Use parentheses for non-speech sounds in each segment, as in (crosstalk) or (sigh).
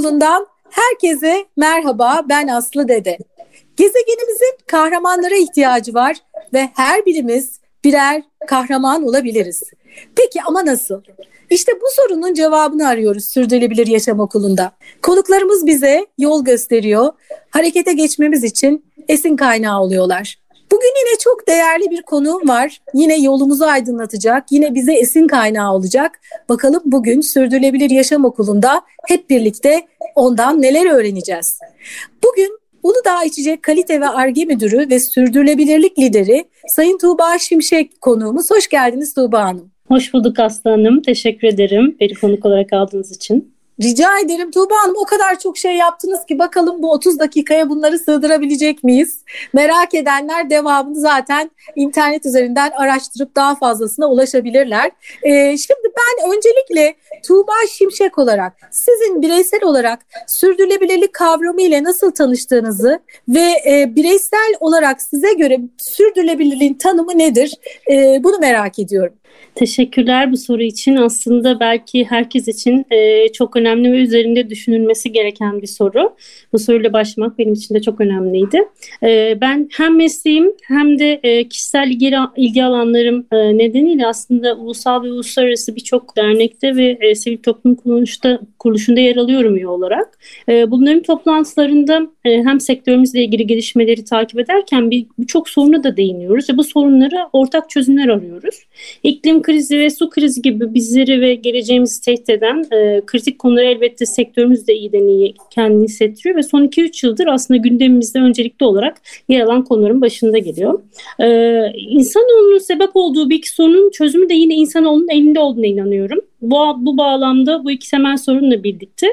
Okulundan herkese merhaba ben Aslı Dede. Gezegenimizin kahramanlara ihtiyacı var ve her birimiz birer kahraman olabiliriz. Peki ama nasıl? İşte bu sorunun cevabını arıyoruz Sürdürülebilir Yaşam Okulu'nda. Konuklarımız bize yol gösteriyor. Harekete geçmemiz için esin kaynağı oluyorlar. Bugün yine çok değerli bir konuğum var. Yine yolumuzu aydınlatacak, yine bize esin kaynağı olacak. Bakalım bugün Sürdürülebilir Yaşam Okulu'nda hep birlikte ondan neler öğreneceğiz. Bugün Uludağ İçecek Kalite ve Arge Müdürü ve Sürdürülebilirlik Lideri Sayın Tuğba Şimşek konuğumuz. Hoş geldiniz Tuğba Hanım. Hoş bulduk Aslı Hanım. Teşekkür ederim beni konuk olarak aldığınız için. Rica ederim Tuğba Hanım o kadar çok şey yaptınız ki bakalım bu 30 dakikaya bunları sığdırabilecek miyiz? Merak edenler devamını zaten internet üzerinden araştırıp daha fazlasına ulaşabilirler. Ee, şimdi ben öncelikle Tuğba Şimşek olarak sizin bireysel olarak sürdürülebilirlik kavramı ile nasıl tanıştığınızı ve e, bireysel olarak size göre sürdürülebilirliğin tanımı nedir? E, bunu merak ediyorum. Teşekkürler bu soru için. Aslında belki herkes için e, çok önemli ve üzerinde düşünülmesi gereken bir soru. Bu soruyla başlamak benim için de çok önemliydi. E, ben hem mesleğim hem de e, kişisel ilgi, ilgi alanlarım e, nedeniyle aslında ulusal ve uluslararası birçok dernekte ve e, sivil toplum kuruluşta, kuruluşunda yer alıyorum üye olarak. E, bunların toplantılarında e, hem sektörümüzle ilgili gelişmeleri takip ederken birçok bir soruna da değiniyoruz ve bu sorunlara ortak çözümler arıyoruz. İklim krizi ve su krizi gibi bizleri ve geleceğimizi tehdit eden e, kritik konular elbette sektörümüz de iyiden iyi kendini hissettiriyor ve son 2-3 yıldır aslında gündemimizde öncelikli olarak yer alan konuların başında geliyor. E, insanoğlunun sebep olduğu bir iki sorunun çözümü de yine insanoğlunun elinde olduğuna inanıyorum. Bu, bu bağlamda bu iki temel sorunla birlikte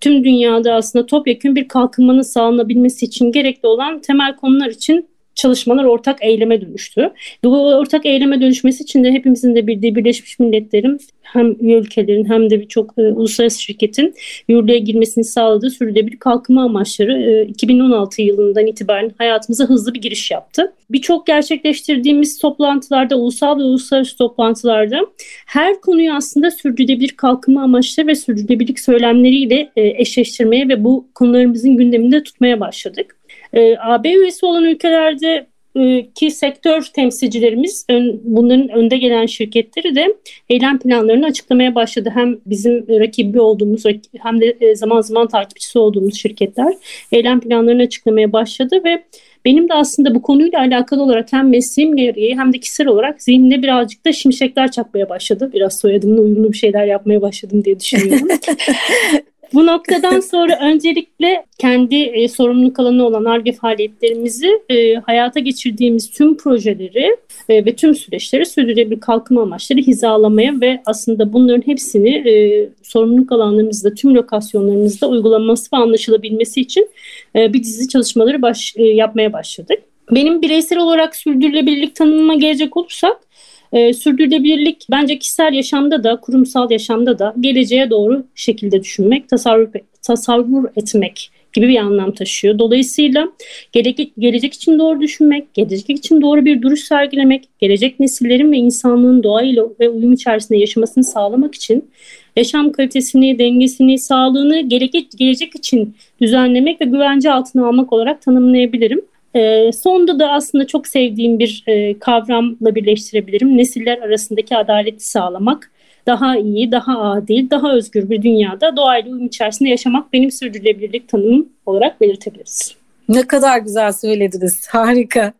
tüm dünyada aslında topyekun bir kalkınmanın sağlanabilmesi için gerekli olan temel konular için çalışmalar ortak eyleme dönüştü. Bu ortak eyleme dönüşmesi için de hepimizin de bildiği Birleşmiş Milletler'in hem ülkelerin hem de birçok e, uluslararası şirketin yürürlüğe girmesini sağladığı sürdürülebilir kalkınma amaçları e, 2016 yılından itibaren hayatımıza hızlı bir giriş yaptı. Birçok gerçekleştirdiğimiz toplantılarda, ulusal ve uluslararası toplantılarda her konuyu aslında sürdürülebilir kalkınma amaçları ve sürdürülebilirlik söylemleriyle e, eşleştirmeye ve bu konularımızın gündeminde tutmaya başladık. E, AB üyesi olan ülkelerde e, ki sektör temsilcilerimiz ön, bunların önde gelen şirketleri de eylem planlarını açıklamaya başladı. Hem bizim rakibi olduğumuz hem de e, zaman zaman takipçisi olduğumuz şirketler eylem planlarını açıklamaya başladı ve benim de aslında bu konuyla alakalı olarak hem mesleğim gereği hem de kişisel olarak zihnimde birazcık da şimşekler çakmaya başladı. Biraz soyadımla uyumlu bir şeyler yapmaya başladım diye düşünüyorum. (laughs) Bu noktadan sonra öncelikle kendi e, sorumluluk alanı olan ARGE faaliyetlerimizi e, hayata geçirdiğimiz tüm projeleri e, ve tüm süreçleri sürdürülebilir kalkınma amaçları hizalamaya ve aslında bunların hepsini e, sorumluluk alanlarımızda, tüm lokasyonlarımızda uygulaması ve anlaşılabilmesi için e, bir dizi çalışmaları baş, e, yapmaya başladık. Benim bireysel olarak sürdürülebilirlik tanımıma gelecek olursak e, sürdürülebilirlik bence kişisel yaşamda da kurumsal yaşamda da geleceğe doğru şekilde düşünmek, tasarruf, tasarruf etmek gibi bir anlam taşıyor. Dolayısıyla gelecek, gelecek için doğru düşünmek, gelecek için doğru bir duruş sergilemek, gelecek nesillerin ve insanlığın doğayla ve uyum içerisinde yaşamasını sağlamak için yaşam kalitesini, dengesini, sağlığını gelecek, gelecek için düzenlemek ve güvence altına almak olarak tanımlayabilirim. E, sonda da aslında çok sevdiğim bir e, kavramla birleştirebilirim. Nesiller arasındaki adaleti sağlamak, daha iyi, daha adil, daha özgür bir dünyada doğayla uyum içerisinde yaşamak benim sürdürülebilirlik tanımım olarak belirtebiliriz. Ne kadar güzel söylediniz. (laughs) Harika.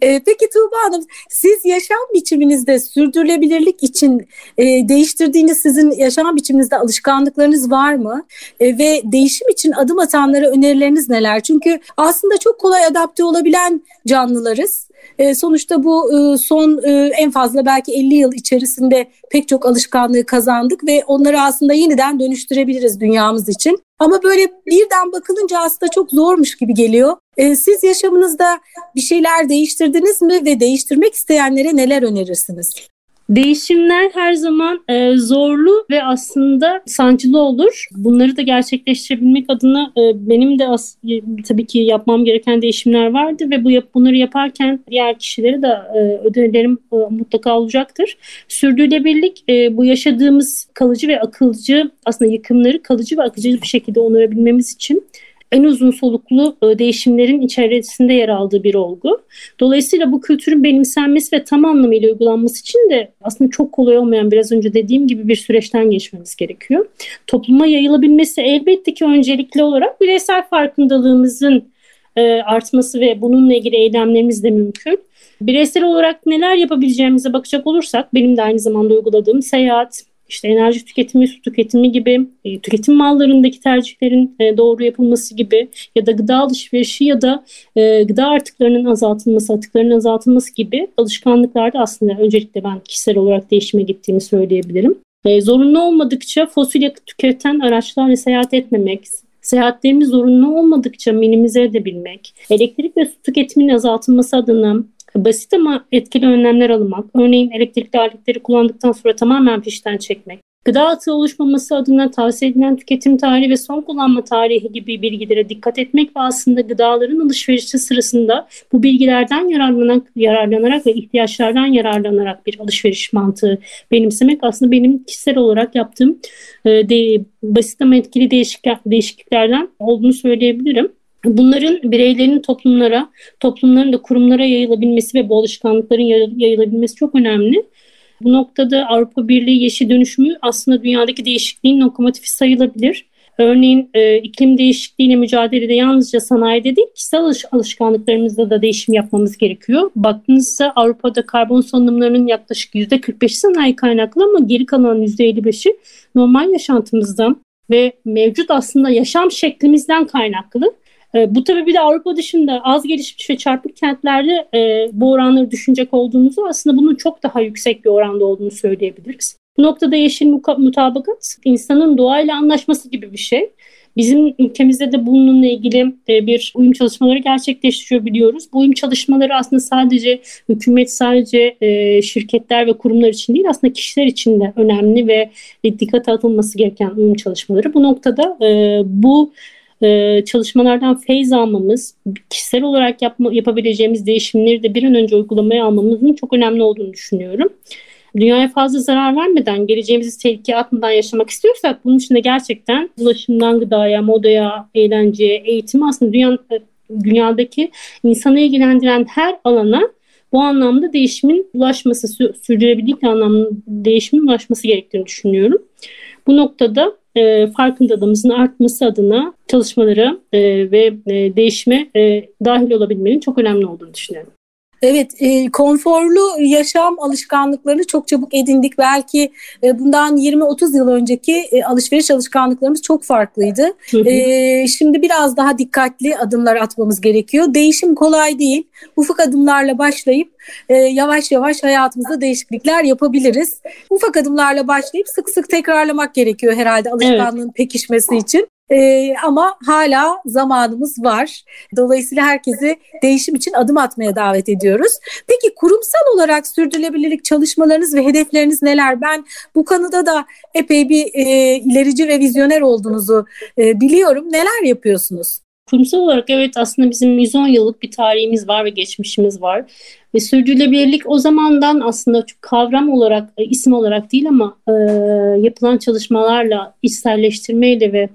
E, peki Tuğba Hanım siz yaşam biçiminizde sürdürülebilirlik için e, değiştirdiğiniz sizin yaşam biçiminizde alışkanlıklarınız var mı? E, ve değişim için adım atanlara önerileriniz neler? Çünkü aslında çok kolay adapte olabilen canlılarız. E, sonuçta bu e, son e, en fazla belki 50 yıl içerisinde pek çok alışkanlığı kazandık ve onları aslında yeniden dönüştürebiliriz dünyamız için. Ama böyle birden bakılınca aslında çok zormuş gibi geliyor. Ee, siz yaşamınızda bir şeyler değiştirdiniz mi ve değiştirmek isteyenlere neler önerirsiniz? Değişimler her zaman e, zorlu ve aslında sancılı olur. Bunları da gerçekleştirebilmek adına e, benim de as- e, tabii ki yapmam gereken değişimler vardı ve bu yap- bunları yaparken diğer kişileri de e, ödevlerim e, mutlaka olacaktır. Sürdürülebilirlik e, bu yaşadığımız kalıcı ve akılcı aslında yıkımları kalıcı ve akıcı bir şekilde onarabilmemiz için en uzun soluklu e, değişimlerin içerisinde yer aldığı bir olgu. Dolayısıyla bu kültürün benimsenmesi ve tam anlamıyla uygulanması için de aslında çok kolay olmayan biraz önce dediğim gibi bir süreçten geçmemiz gerekiyor. Topluma yayılabilmesi elbette ki öncelikli olarak bireysel farkındalığımızın e, artması ve bununla ilgili eylemlerimiz de mümkün. Bireysel olarak neler yapabileceğimize bakacak olursak benim de aynı zamanda uyguladığım seyahat, işte enerji tüketimi, su tüketimi gibi, e, tüketim mallarındaki tercihlerin e, doğru yapılması gibi ya da gıda alışverişi ya da e, gıda artıklarının azaltılması, atıklarının azaltılması gibi alışkanlıklarda aslında öncelikle ben kişisel olarak değişime gittiğimi söyleyebilirim. E, zorunlu olmadıkça fosil yakıt tüketen araçlarla seyahat etmemek, seyahatlerimiz zorunlu olmadıkça minimize edebilmek, elektrik ve su tüketiminin azaltılması adına basit ama etkili önlemler almak, örneğin elektrikli aletleri kullandıktan sonra tamamen fişten çekmek, gıda atığı oluşmaması adına tavsiye edilen tüketim tarihi ve son kullanma tarihi gibi bilgilere dikkat etmek ve aslında gıdaların alışverişi sırasında bu bilgilerden yararlanarak, yararlanarak ve ihtiyaçlardan yararlanarak bir alışveriş mantığı benimsemek aslında benim kişisel olarak yaptığım e, de, basit ama etkili değişiklik, değişikliklerden olduğunu söyleyebilirim. Bunların bireylerin toplumlara, toplumların da kurumlara yayılabilmesi ve bu alışkanlıkların yayılabilmesi çok önemli. Bu noktada Avrupa Birliği yeşil dönüşümü aslında dünyadaki değişikliğin lokomotifi sayılabilir. Örneğin e, iklim değişikliğiyle mücadelede yalnızca sanayide değil, kişisel alış alışkanlıklarımızda da değişim yapmamız gerekiyor. Baktığınızda Avrupa'da karbon salınımlarının yaklaşık %45'i sanayi kaynaklı ama geri kalan %55'i normal yaşantımızdan ve mevcut aslında yaşam şeklimizden kaynaklı. E, bu tabii bir de Avrupa dışında az gelişmiş ve çarpık kentlerde e, bu oranları düşünecek olduğumuzu aslında bunun çok daha yüksek bir oranda olduğunu söyleyebiliriz. Bu noktada yeşil mutabakat insanın doğayla anlaşması gibi bir şey. Bizim ülkemizde de bununla ilgili e, bir uyum çalışmaları gerçekleştiriyor biliyoruz. Bu uyum çalışmaları aslında sadece hükümet, sadece e, şirketler ve kurumlar için değil aslında kişiler için de önemli ve dikkate atılması gereken uyum çalışmaları. Bu noktada e, bu çalışmalardan feyz almamız, kişisel olarak yapma, yapabileceğimiz değişimleri de bir an önce uygulamaya almamızın çok önemli olduğunu düşünüyorum. Dünyaya fazla zarar vermeden, geleceğimizi tehlikeye atmadan yaşamak istiyorsak bunun için de gerçekten ulaşımdan gıdaya, modaya, eğlenceye, eğitime aslında dünya, dünyadaki insanı ilgilendiren her alana bu anlamda değişimin ulaşması, sürdürülebilirlik anlamda değişimin ulaşması gerektiğini düşünüyorum. Bu noktada e, farkındalığımızın artması adına çalışmalara e, ve e, değişime e, dahil olabilmenin çok önemli olduğunu düşünüyorum. Evet, e, konforlu yaşam alışkanlıklarını çok çabuk edindik. Belki e, bundan 20-30 yıl önceki e, alışveriş alışkanlıklarımız çok farklıydı. E, şimdi biraz daha dikkatli adımlar atmamız gerekiyor. Değişim kolay değil. Ufak adımlarla başlayıp e, yavaş yavaş hayatımızda değişiklikler yapabiliriz. Ufak adımlarla başlayıp sık sık tekrarlamak gerekiyor herhalde alışkanlığın evet. pekişmesi için. Ee, ama hala zamanımız var. Dolayısıyla herkesi değişim için adım atmaya davet ediyoruz. Peki kurumsal olarak sürdürülebilirlik çalışmalarınız ve hedefleriniz neler? Ben bu konuda da epey bir e, ilerici ve vizyoner olduğunuzu e, biliyorum. Neler yapıyorsunuz? Kurumsal olarak evet aslında bizim 110 yıllık bir tarihimiz var ve geçmişimiz var. Ve sürdürülebilirlik o zamandan aslında kavram olarak, e, isim olarak değil ama e, yapılan çalışmalarla, içselleştirmeyle ve e,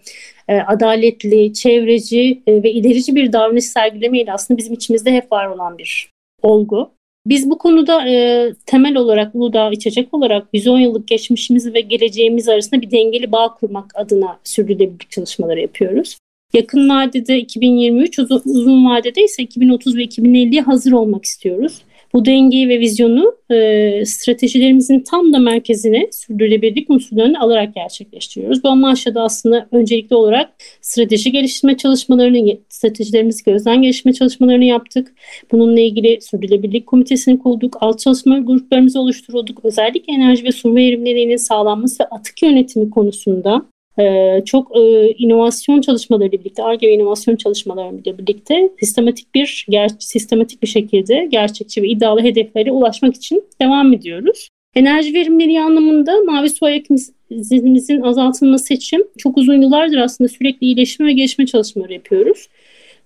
adaletli, çevreci e, ve ilerici bir davranış sergilemeyle aslında bizim içimizde hep var olan bir olgu. Biz bu konuda e, temel olarak Uludağ içecek olarak 110 yıllık geçmişimiz ve geleceğimiz arasında bir dengeli bağ kurmak adına sürdürülebilirlik çalışmaları yapıyoruz. Yakın vadede 2023, uzun, uzun vadede ise 2030 ve 2050'ye hazır olmak istiyoruz. Bu dengeyi ve vizyonu e, stratejilerimizin tam da merkezine sürdürülebilirlik unsurlarını alarak gerçekleştiriyoruz. Bu amaçla da aslında öncelikli olarak strateji geliştirme çalışmalarını, stratejilerimizi gözden geliştirme çalışmalarını yaptık. Bununla ilgili sürdürülebilirlik komitesini kurduk, alt çalışma gruplarımızı oluşturduk. Özellikle enerji ve su verimliliğinin sağlanması ve atık yönetimi konusunda ee, çok e, inovasyon çalışmaları birlikte, ARGE ve inovasyon çalışmalarıyla birlikte sistematik bir ger- sistematik bir şekilde gerçekçi ve iddialı hedeflere ulaşmak için devam ediyoruz. Enerji verimliliği anlamında mavi su ayak izimizin azaltılması için çok uzun yıllardır aslında sürekli iyileşme ve gelişme çalışmaları yapıyoruz.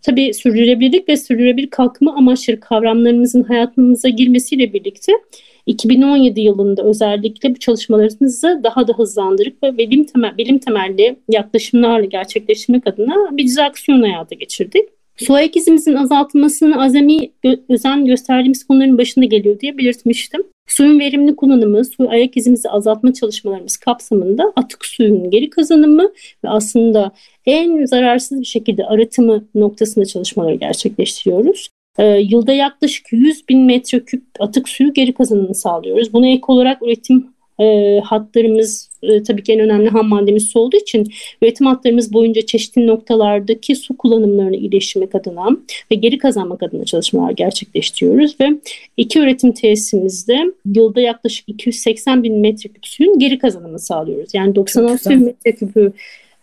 Tabii sürdürülebilirlik ve sürdürülebilir kalkınma amaçları kavramlarımızın hayatımıza girmesiyle birlikte 2017 yılında özellikle bu çalışmalarımızı daha da hızlandırıp ve bilim, temel, bilim temelli yaklaşımlarla gerçekleştirmek adına bir aksiyon hayata geçirdik. Su ayak izimizin azaltılmasını azami özen gösterdiğimiz konuların başında geliyor diye belirtmiştim. Suyun verimli kullanımı, su ayak izimizi azaltma çalışmalarımız kapsamında atık suyun geri kazanımı ve aslında en zararsız bir şekilde arıtımı noktasında çalışmaları gerçekleştiriyoruz. Ee, yılda yaklaşık 100 bin metreküp atık suyu geri kazanımını sağlıyoruz. Buna ek olarak üretim e, hatlarımız e, tabii ki en önemli ham maddemiz su olduğu için üretim hatlarımız boyunca çeşitli noktalardaki su kullanımlarını iyileştirmek adına ve geri kazanmak adına çalışmalar gerçekleştiriyoruz ve iki üretim tesisimizde yılda yaklaşık 280 bin metreküp suyun geri kazanımını sağlıyoruz. Yani 96 bin metreküpü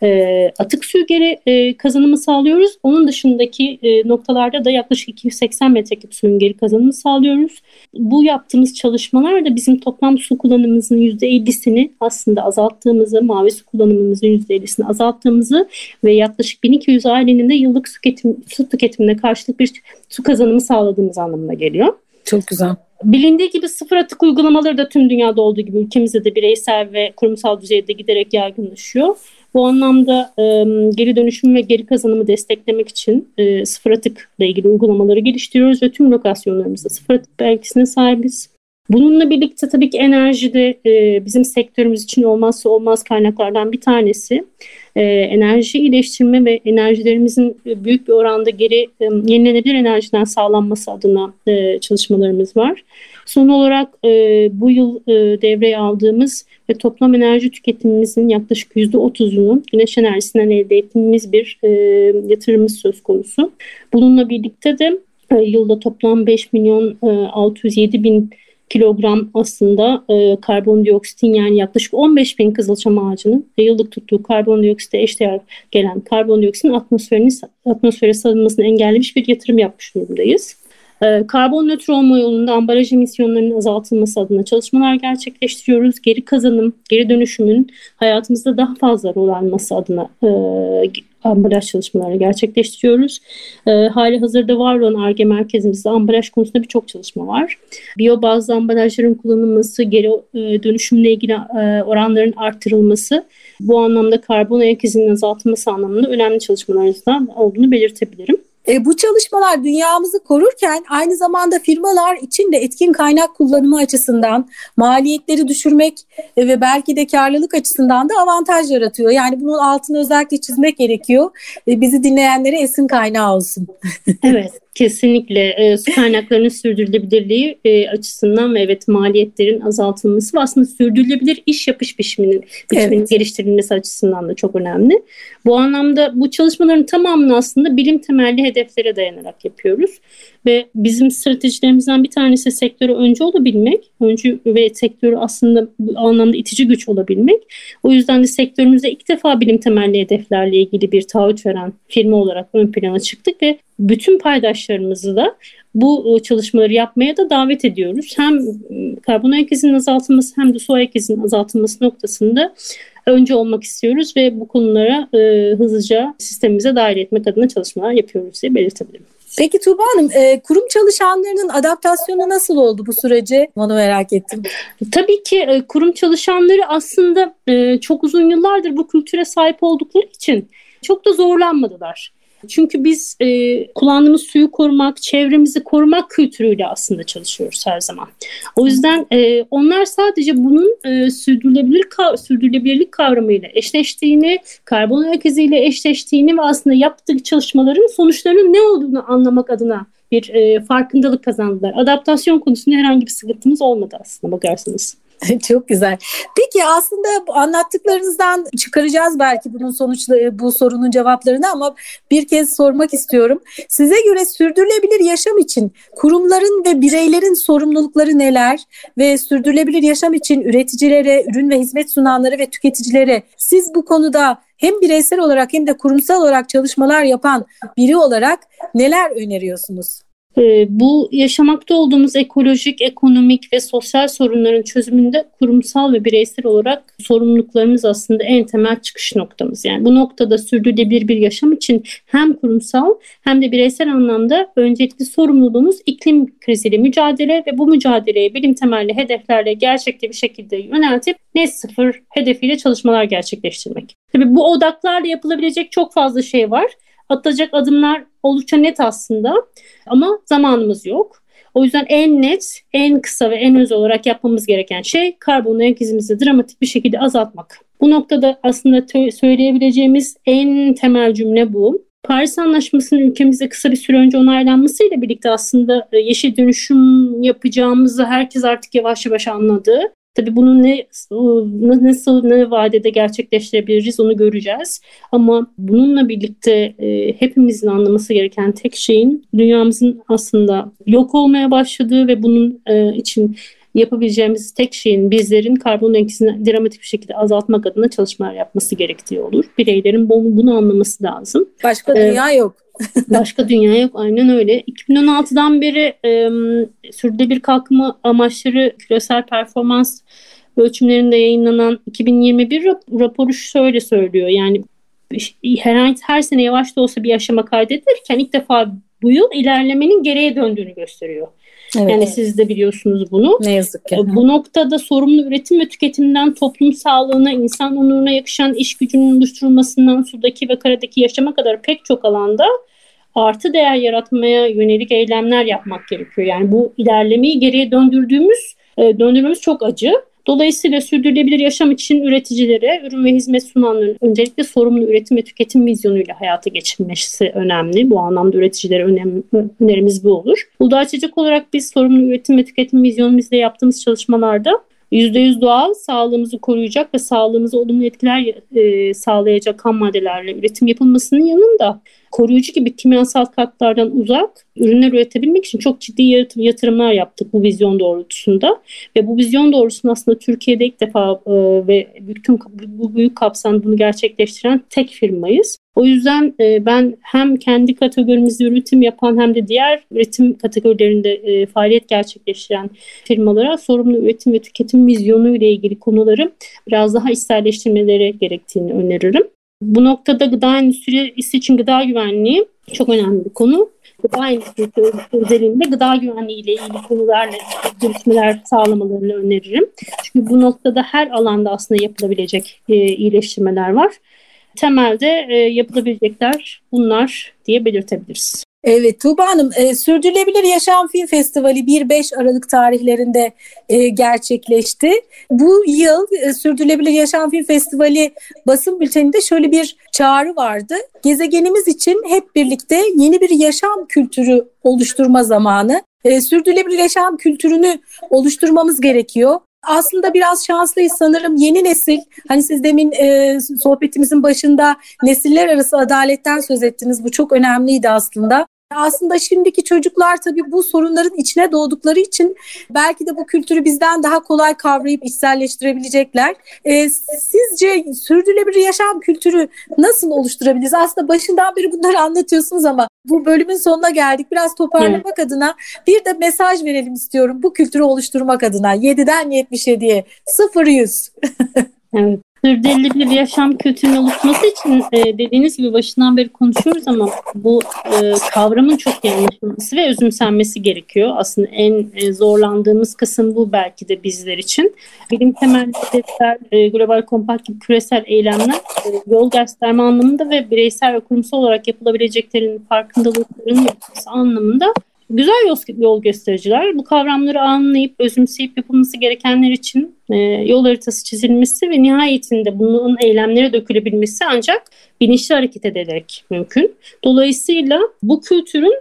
e, atık suyu geri e, kazanımı sağlıyoruz. Onun dışındaki e, noktalarda da yaklaşık 280 metreküp suyun geri kazanımı sağlıyoruz. Bu yaptığımız çalışmalar da bizim toplam su kullanımımızın %50'sini aslında azalttığımızı, mavi su kullanımımızın %50'sini azalttığımızı ve yaklaşık 1200 ailenin de yıllık su, tüketim, su tüketimine karşılık bir su kazanımı sağladığımız anlamına geliyor. Çok güzel. Bilindiği gibi sıfır atık uygulamaları da tüm dünyada olduğu gibi ülkemizde de bireysel ve kurumsal düzeyde giderek yaygınlaşıyor. Bu anlamda e, geri dönüşüm ve geri kazanımı desteklemek için e, sıfır atıkla ilgili uygulamaları geliştiriyoruz ve tüm lokasyonlarımızda sıfır atık belgesine sahibiz. Bununla birlikte tabii ki enerji de e, bizim sektörümüz için olmazsa olmaz kaynaklardan bir tanesi. E, enerji iyileştirme ve enerjilerimizin büyük bir oranda geri e, yenilenebilir enerjiden sağlanması adına e, çalışmalarımız var. Son olarak e, bu yıl e, devreye aldığımız ve toplam enerji tüketimimizin yaklaşık %30'unu güneş enerjisinden elde ettiğimiz bir e, yatırımımız söz konusu. Bununla birlikte de e, yılda toplam 5 milyon e, 607 bin kilogram aslında e, karbondioksitin yani yaklaşık 15 bin kızılçam ağacının yıllık tuttuğu karbondioksite eşdeğer gelen karbondioksitin atmosferin atmosfere salınmasını engellemiş bir yatırım yapmış durumdayız. Ee, karbon nötr olma yolunda ambalaj emisyonlarının azaltılması adına çalışmalar gerçekleştiriyoruz. Geri kazanım, geri dönüşümün hayatımızda daha fazla rol alması adına e, ambalaj çalışmaları gerçekleştiriyoruz. E, hali hazırda var olan ARGE merkezimizde ambalaj konusunda birçok çalışma var. Biyo bazlı ambalajların kullanılması, geri e, dönüşümle ilgili e, oranların arttırılması bu anlamda karbon ayak izinin azaltılması anlamında önemli çalışmalarımızdan olduğunu belirtebilirim. E, bu çalışmalar dünyamızı korurken aynı zamanda firmalar için de etkin kaynak kullanımı açısından maliyetleri düşürmek e, ve belki de karlılık açısından da avantaj yaratıyor. Yani bunun altını özellikle çizmek gerekiyor. E, bizi dinleyenlere esin kaynağı olsun. evet. Kesinlikle e, su kaynaklarının sürdürülebilirliği e, açısından ve evet maliyetlerin azaltılması ve aslında sürdürülebilir iş yapış biçiminin, biçiminin evet. geliştirilmesi açısından da çok önemli. Bu anlamda bu çalışmaların tamamını aslında bilim temelli hedeflere dayanarak yapıyoruz. Ve bizim stratejilerimizden bir tanesi sektöre önce olabilmek. Öncü ve sektörü aslında bu anlamda itici güç olabilmek. O yüzden de sektörümüzde ilk defa bilim temelli hedeflerle ilgili bir taahhüt veren firma olarak ön plana çıktık ve bütün paydaşlarımızı da bu e, çalışmaları yapmaya da davet ediyoruz. Hem karbon ayak izinin azaltılması hem de su ayak izinin azaltılması noktasında önce olmak istiyoruz ve bu konulara e, hızlıca sistemimize dahil etmek adına çalışmalar yapıyoruz diye belirtebilirim. Peki Tuğba Hanım, e, kurum çalışanlarının adaptasyonu nasıl oldu bu sürece? Onu merak ettim. Tabii ki e, kurum çalışanları aslında e, çok uzun yıllardır bu kültüre sahip oldukları için çok da zorlanmadılar. Çünkü biz e, kullandığımız suyu korumak, çevremizi korumak kültürüyle aslında çalışıyoruz her zaman. O yüzden e, onlar sadece bunun e, sürdürülebilir sürdürülebilirlik kavramıyla eşleştiğini, karbon ayak iziyle eşleştiğini ve aslında yaptığı çalışmaların sonuçlarının ne olduğunu anlamak adına bir e, farkındalık kazandılar. Adaptasyon konusunda herhangi bir sıkıntımız olmadı aslında bakarsanız. (laughs) Çok güzel. Peki aslında anlattıklarınızdan çıkaracağız belki bunun sonuçları, bu sorunun cevaplarını ama bir kez sormak istiyorum. Size göre sürdürülebilir yaşam için kurumların ve bireylerin sorumlulukları neler ve sürdürülebilir yaşam için üreticilere, ürün ve hizmet sunanları ve tüketicilere siz bu konuda hem bireysel olarak hem de kurumsal olarak çalışmalar yapan biri olarak neler öneriyorsunuz? Ee, bu yaşamakta olduğumuz ekolojik, ekonomik ve sosyal sorunların çözümünde kurumsal ve bireysel olarak sorumluluklarımız aslında en temel çıkış noktamız. Yani bu noktada sürdürülebilir bir yaşam için hem kurumsal hem de bireysel anlamda öncelikli sorumluluğumuz iklim kriziyle mücadele ve bu mücadeleye bilim temelli hedeflerle gerçekçi bir şekilde yöneltip net sıfır hedefiyle çalışmalar gerçekleştirmek. Tabii bu odaklarla yapılabilecek çok fazla şey var atılacak adımlar oldukça net aslında ama zamanımız yok. O yüzden en net, en kısa ve en öz olarak yapmamız gereken şey karbon ayak izimizi dramatik bir şekilde azaltmak. Bu noktada aslında söyleyebileceğimiz en temel cümle bu. Paris Anlaşması'nın ülkemizde kısa bir süre önce onaylanmasıyla birlikte aslında e, yeşil dönüşüm yapacağımızı herkes artık yavaş yavaş anladı. Tabii bunu ne nasıl ne vadede gerçekleştirebiliriz onu göreceğiz. Ama bununla birlikte e, hepimizin anlaması gereken tek şeyin dünyamızın aslında yok olmaya başladığı ve bunun e, için yapabileceğimiz tek şeyin bizlerin karbon etkisini dramatik bir şekilde azaltmak adına çalışmalar yapması gerektiği olur. Bireylerin bunu, bunu anlaması lazım. Başka ee, dünya yok. (laughs) başka dünya yok. Aynen öyle. 2016'dan beri e, sürdürülebilir kalkınma amaçları küresel performans ölçümlerinde yayınlanan 2021 raporu şöyle söylüyor. Yani herhangi her sene yavaş da olsa bir aşama kaydedilirken ilk defa bu yıl ilerlemenin geriye döndüğünü gösteriyor. Evet. Yani siz de biliyorsunuz bunu. Ne yazık ki. Bu noktada sorumlu üretim ve tüketimden toplum sağlığına, insan onuruna yakışan iş gücünün oluşturulmasından sudaki ve karadaki yaşama kadar pek çok alanda artı değer yaratmaya yönelik eylemler yapmak gerekiyor. Yani bu ilerlemeyi geriye döndürdüğümüz, e, döndürmemiz çok acı. Dolayısıyla sürdürülebilir yaşam için üreticilere, ürün ve hizmet sunanların öncelikle sorumlu üretim ve tüketim vizyonuyla hayata geçirilmesi önemli. Bu anlamda üreticilere önerimiz bu olur. Uludağ Çocuk olarak biz sorumlu üretim ve tüketim vizyonumuzla yaptığımız çalışmalarda %100 doğal, sağlığımızı koruyacak ve sağlığımıza olumlu etkiler e, sağlayacak ham maddelerle üretim yapılmasının yanında koruyucu gibi kimyasal katkılardan uzak ürünler üretebilmek için çok ciddi yatırımlar yaptık bu vizyon doğrultusunda. Ve bu vizyon doğrultusunda aslında Türkiye'de ilk defa e, ve bütün bu büyük kapsamda bunu gerçekleştiren tek firmayız. O yüzden e, ben hem kendi kategorimizde üretim yapan hem de diğer üretim kategorilerinde e, faaliyet gerçekleştiren firmalara sorumlu üretim ve tüketim vizyonu ile ilgili konuları biraz daha içselleştirmeleri gerektiğini öneririm. Bu noktada gıda endüstrisi için gıda güvenliği çok önemli bir konu. Gıda endüstrisi özelinde gıda güvenliği ile ilgili konularla görüşmeler sağlamalarını öneririm. Çünkü bu noktada her alanda aslında yapılabilecek e, iyileştirmeler var. Temelde e, yapılabilecekler bunlar diye belirtebiliriz. Evet Tuğba Hanım, e, Sürdürülebilir Yaşam Film Festivali 1-5 Aralık tarihlerinde e, gerçekleşti. Bu yıl e, Sürdürülebilir Yaşam Film Festivali basın bülteninde şöyle bir çağrı vardı. Gezegenimiz için hep birlikte yeni bir yaşam kültürü oluşturma zamanı. E, sürdürülebilir yaşam kültürünü oluşturmamız gerekiyor aslında biraz şanslıyız sanırım yeni nesil hani siz demin e, sohbetimizin başında nesiller arası adaletten söz ettiniz bu çok önemliydi aslında aslında şimdiki çocuklar tabii bu sorunların içine doğdukları için belki de bu kültürü bizden daha kolay kavrayıp içselleştirebilecekler. E, sizce sürdürülebilir yaşam kültürü nasıl oluşturabiliriz? Aslında başından beri bunları anlatıyorsunuz ama bu bölümün sonuna geldik. Biraz toparlamak evet. adına bir de mesaj verelim istiyorum bu kültürü oluşturmak adına. 7'den 77'ye 0-100. evet sürdürülebilir yaşam kültürünün oluşması için e, dediğiniz gibi başından beri konuşuyoruz ama bu e, kavramın çok iyi ve özümsenmesi gerekiyor. Aslında en e, zorlandığımız kısım bu belki de bizler için. Bilim temelli hedefler, e, global kompakt gibi küresel eylemler e, yol gösterme anlamında ve bireysel ve kurumsal olarak yapılabileceklerin farkındalıklarının anlamında güzel yol göstericiler. Bu kavramları anlayıp özümseyip yapılması gerekenler için e, yol haritası çizilmesi ve nihayetinde bunun eylemlere dökülebilmesi ancak bilinçli hareket ederek mümkün. Dolayısıyla bu kültürün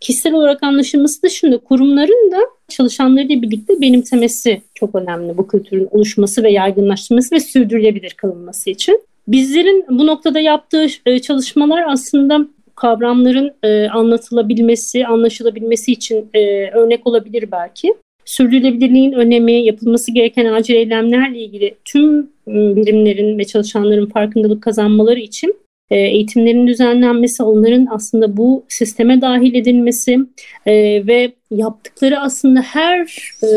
kişisel olarak anlaşılması dışında kurumların da çalışanlarıyla birlikte benimsemesi çok önemli bu kültürün oluşması ve yaygınlaşması ve sürdürülebilir kılınması için. Bizlerin bu noktada yaptığı e, çalışmalar aslında kavramların e, anlatılabilmesi, anlaşılabilmesi için örnek olabilir belki. Sürdürülebilirliğin önemi, yapılması gereken acil eylemlerle ilgili tüm birimlerin ve çalışanların farkındalık kazanmaları için e, eğitimlerin düzenlenmesi, onların aslında bu sisteme dahil edilmesi e, ve yaptıkları aslında her e,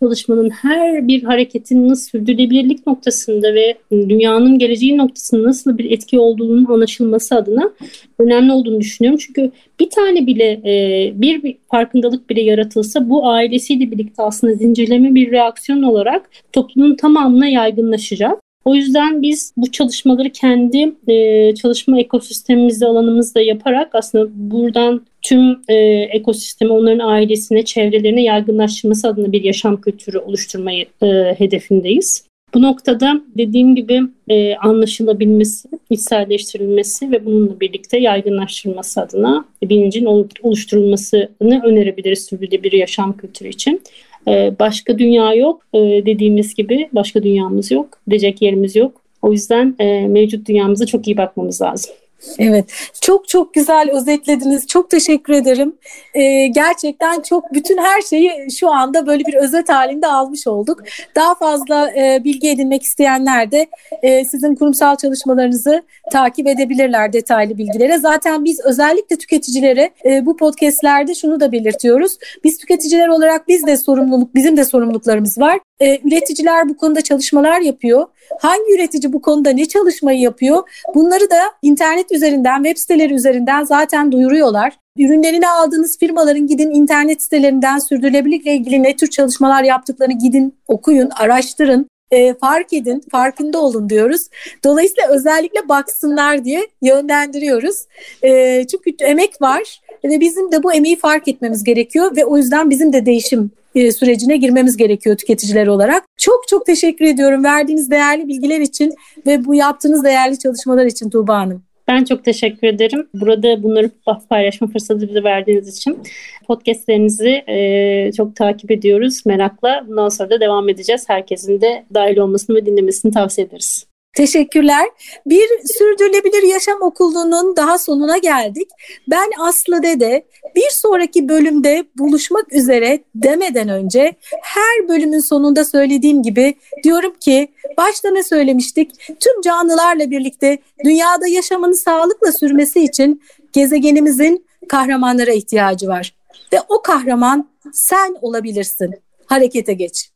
çalışmanın, her bir hareketin nasıl sürdürülebilirlik noktasında ve dünyanın geleceği noktasında nasıl bir etki olduğunun anlaşılması adına önemli olduğunu düşünüyorum. Çünkü bir tane bile e, bir farkındalık bile yaratılsa bu ailesiyle birlikte aslında zincirleme bir reaksiyon olarak toplumun tamamına yaygınlaşacak. O yüzden biz bu çalışmaları kendi e, çalışma ekosistemimizde, alanımızda yaparak aslında buradan tüm e, ekosistemi, onların ailesine, çevrelerine yaygınlaştırması adına bir yaşam kültürü oluşturmayı e, hedefindeyiz. Bu noktada dediğim gibi e, anlaşılabilmesi, içselleştirilmesi ve bununla birlikte yaygınlaştırılması adına bilincin oluşturulmasını önerebiliriz sürdürülebilir yaşam kültürü için. Ee, başka dünya yok ee, dediğimiz gibi başka dünyamız yok. Gidecek yerimiz yok. O yüzden e, mevcut dünyamıza çok iyi bakmamız lazım. Evet, çok çok güzel özetlediniz. Çok teşekkür ederim. Ee, gerçekten çok bütün her şeyi şu anda böyle bir özet halinde almış olduk. Daha fazla e, bilgi edinmek isteyenler de e, sizin kurumsal çalışmalarınızı takip edebilirler detaylı bilgilere. Zaten biz özellikle tüketicilere e, bu podcastlerde şunu da belirtiyoruz. Biz tüketiciler olarak biz de sorumluluk, bizim de sorumluluklarımız var. E, üreticiler bu konuda çalışmalar yapıyor. Hangi üretici bu konuda ne çalışmayı yapıyor? Bunları da internet üzerinden, web siteleri üzerinden zaten duyuruyorlar. Ürünlerini aldığınız firmaların gidin internet sitelerinden sürdürülebilirlikle ilgili ne tür çalışmalar yaptıklarını gidin okuyun, araştırın. E, fark edin, farkında olun diyoruz. Dolayısıyla özellikle baksınlar diye yönlendiriyoruz. E, çünkü emek var ve bizim de bu emeği fark etmemiz gerekiyor ve o yüzden bizim de değişim e, sürecine girmemiz gerekiyor tüketiciler olarak. Çok çok teşekkür ediyorum verdiğiniz değerli bilgiler için ve bu yaptığınız değerli çalışmalar için Tuğba Hanım. Ben çok teşekkür ederim. Burada bunları paylaşma fırsatı bize verdiğiniz için. Podcastlerinizi e, çok takip ediyoruz merakla. Bundan sonra da devam edeceğiz. Herkesin de dahil olmasını ve dinlemesini tavsiye ederiz. Teşekkürler. Bir sürdürülebilir yaşam okulunun daha sonuna geldik. Ben Aslı Dede bir sonraki bölümde buluşmak üzere demeden önce her bölümün sonunda söylediğim gibi diyorum ki başta ne söylemiştik? Tüm canlılarla birlikte dünyada yaşamını sağlıkla sürmesi için gezegenimizin kahramanlara ihtiyacı var. Ve o kahraman sen olabilirsin. Harekete geç.